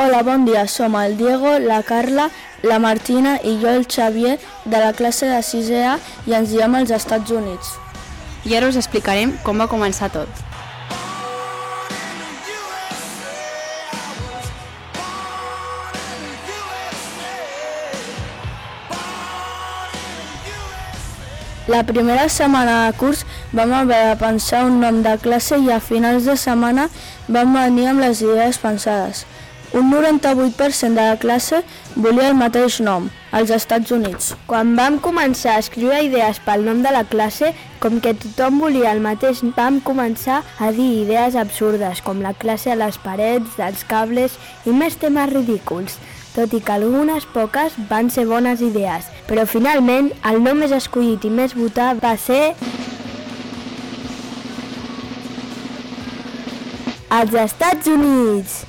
Hola, bon dia. Som el Diego, la Carla, la Martina i jo, el Xavier, de la classe de 6è A i ens diem als Estats Units. I ara us explicarem com va començar tot. La primera setmana de curs vam haver de pensar un nom de classe i a finals de setmana vam venir amb les idees pensades. Un 98% de la classe volia el mateix nom, als Estats Units. Quan vam començar a escriure idees pel nom de la classe, com que tothom volia el mateix, vam començar a dir idees absurdes, com la classe a les parets, dels cables i més temes ridículs tot i que algunes poques van ser bones idees, però finalment el nom més escollit i més votat va ser... Els Estats Units!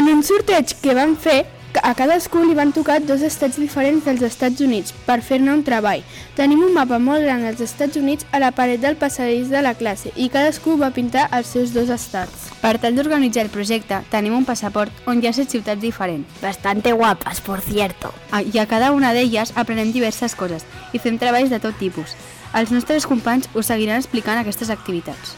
En un sorteig que van fer, a cadascú li van tocar dos estats diferents dels Estats Units per fer-ne un treball. Tenim un mapa molt gran dels Estats Units a la paret del passadís de la classe i cadascú va pintar els seus dos estats. Per tal d'organitzar el projecte, tenim un passaport on hi ha set ciutats diferents. Bastante guapas, por cierto. Ah, I a cada una d'elles aprenem diverses coses i fem treballs de tot tipus. Els nostres companys us seguiran explicant aquestes activitats.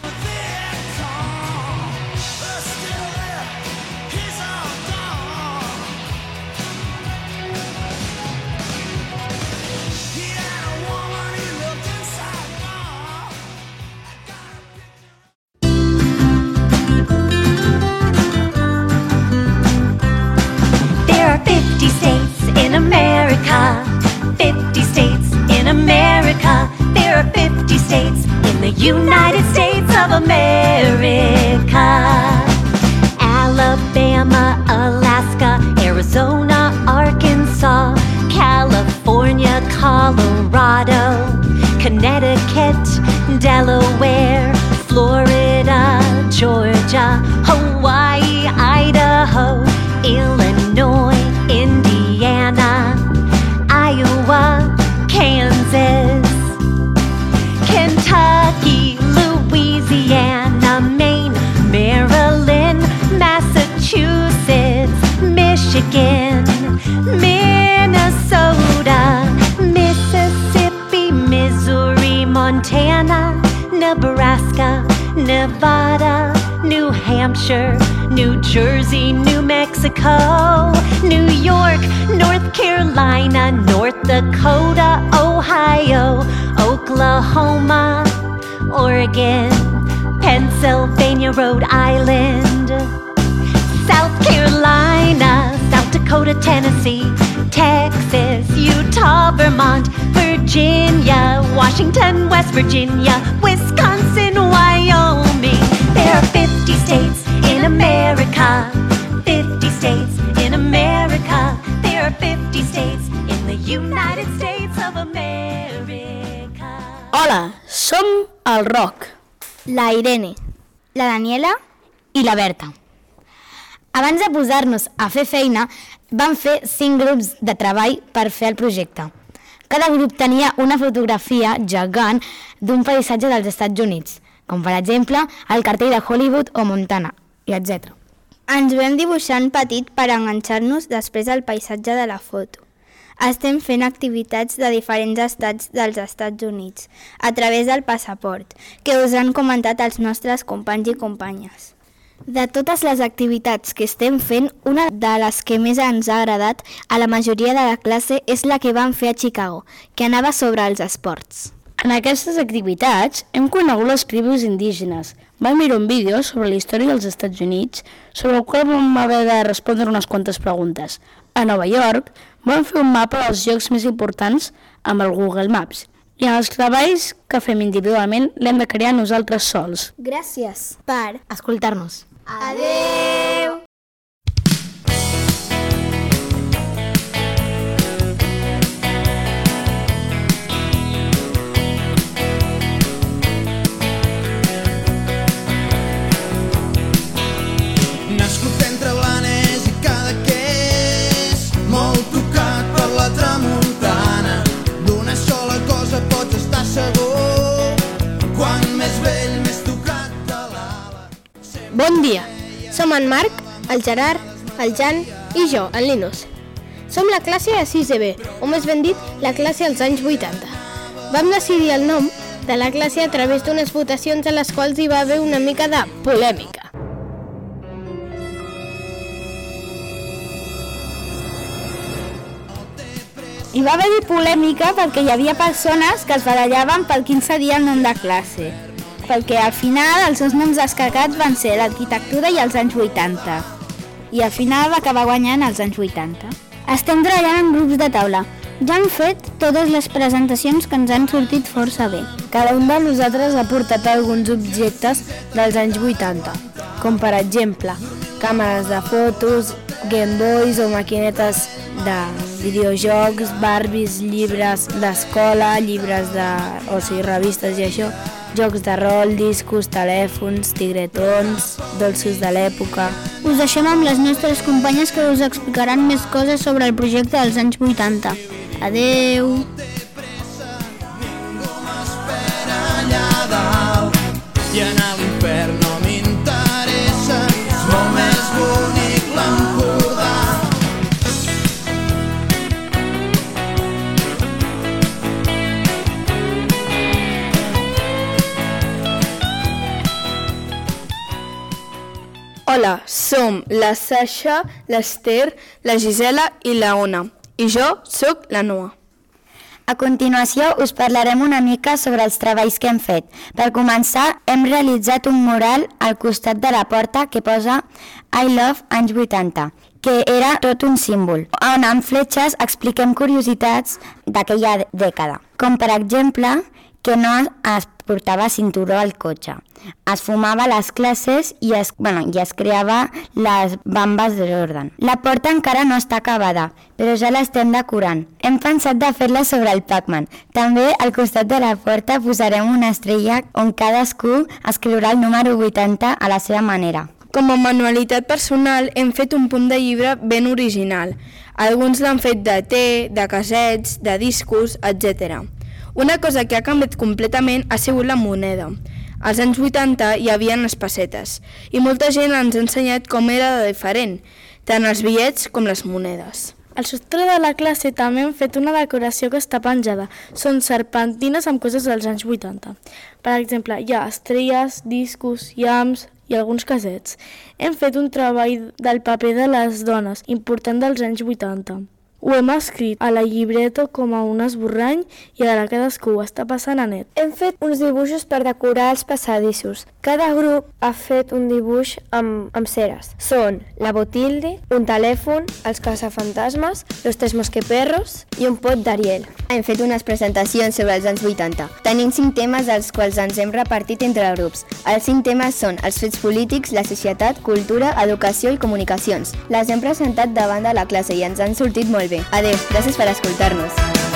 In America. 50 states in America. There are 50 states in the United States of America. Alabama, Alaska, Arizona, Arkansas, California, Colorado, Connecticut, Delaware, Florida, Georgia, Nebraska, Nevada, New Hampshire, New Jersey, New Mexico, New York, North Carolina, North Dakota, Ohio, Oklahoma, Oregon, Pennsylvania, Rhode Island, South Carolina, South Dakota, Tennessee, Texas, Utah, Vermont, Virginia, Washington, West Virginia, Wisconsin, Wyoming. There are 50 states in America. 50 states in America. There are 50 states in the United States of America. Hola, som el Roc. La Irene, la Daniela i la Berta. Abans de posar-nos a fer feina, vam fer cinc grups de treball per fer el projecte. Cada grup tenia una fotografia gegant d'un paisatge dels Estats Units, com per exemple el cartell de Hollywood o Montana, i etc. Ens vam dibuixar en petit per enganxar-nos després al paisatge de la foto. Estem fent activitats de diferents estats dels Estats Units a través del passaport, que us han comentat els nostres companys i companyes. De totes les activitats que estem fent, una de les que més ens ha agradat a la majoria de la classe és la que vam fer a Chicago, que anava sobre els esports. En aquestes activitats hem conegut les tribus indígenes. Vam mirar un vídeo sobre la història dels Estats Units, sobre el qual vam haver de respondre unes quantes preguntes. A Nova York vam fer un mapa dels llocs més importants amb el Google Maps. I en els treballs que fem individualment l'hem de crear nosaltres sols. Gràcies per Escoltar-nos. Adeu! Bon dia, som en Marc, el Gerard, el Jan i jo, en Linus. Som la classe de 6B, o més ben dit, la classe als anys 80. Vam decidir el nom de la classe a través d'unes votacions a les quals hi va haver una mica de polèmica. Hi va haver polèmica perquè hi havia persones que es barallaven pel quin seria el nom de classe. Perquè al final els seus noms descarregats van ser l'arquitectura i els anys 80. I al final va acabar guanyant els anys 80. Estem treballant en grups de taula. Ja hem fet totes les presentacions que ens han sortit força bé. Cada un de nosaltres ha portat alguns objectes dels anys 80, com per exemple càmeres de fotos, Game Boys o maquinetes de videojocs, Barbies, llibres d'escola, llibres de... o sigui, revistes i això, jocs de rol, discos, telèfons, tigretons, dolços de l'època... Us deixem amb les nostres companyes que us explicaran més coses sobre el projecte dels anys 80. Adeu! i anar a l'infern no m'interessa és molt Hola, som la Sasha, l'Ester, la Gisela i la Ona. I jo sóc la Noa. A continuació us parlarem una mica sobre els treballs que hem fet. Per començar, hem realitzat un mural al costat de la porta que posa I love anys 80, que era tot un símbol, on amb fletxes expliquem curiositats d'aquella dècada, com per exemple que no es portava cinturó al cotxe. Es fumava les classes i es, bueno, i es creava les bambes de Jordan. La porta encara no està acabada, però ja l'estem decorant. Hem pensat de fer-la sobre el Pac-Man. També al costat de la porta posarem una estrella on cadascú escriurà el número 80 a la seva manera. Com a manualitat personal hem fet un punt de llibre ben original. Alguns l'han fet de té, de casets, de discos, etc. Una cosa que ha canviat completament ha sigut la moneda. Als anys 80 hi havia les pessetes i molta gent ens ha ensenyat com era de diferent, tant els bitllets com les monedes. Al sostre de la classe també hem fet una decoració que està penjada. Són serpentines amb coses dels anys 80. Per exemple, hi ha estrelles, discos, llams i alguns casets. Hem fet un treball del paper de les dones, important dels anys 80. Ho hem escrit a la llibreta com a un esborrany i ara cadascú ho està passant a net. Hem fet uns dibuixos per decorar els passadissos. Cada grup ha fet un dibuix amb, amb ceres. Són la Botilde, un telèfon, els caçafantasmes, los tres mosqueperros i un pot d'Ariel. Hem fet unes presentacions sobre els anys 80. Tenim cinc temes dels quals ens hem repartit entre grups. Els cinc temes són els fets polítics, la societat, cultura, educació i comunicacions. Les hem presentat davant de la classe i ens han sortit molt bé. Adéu, gràcies per escoltar-nos.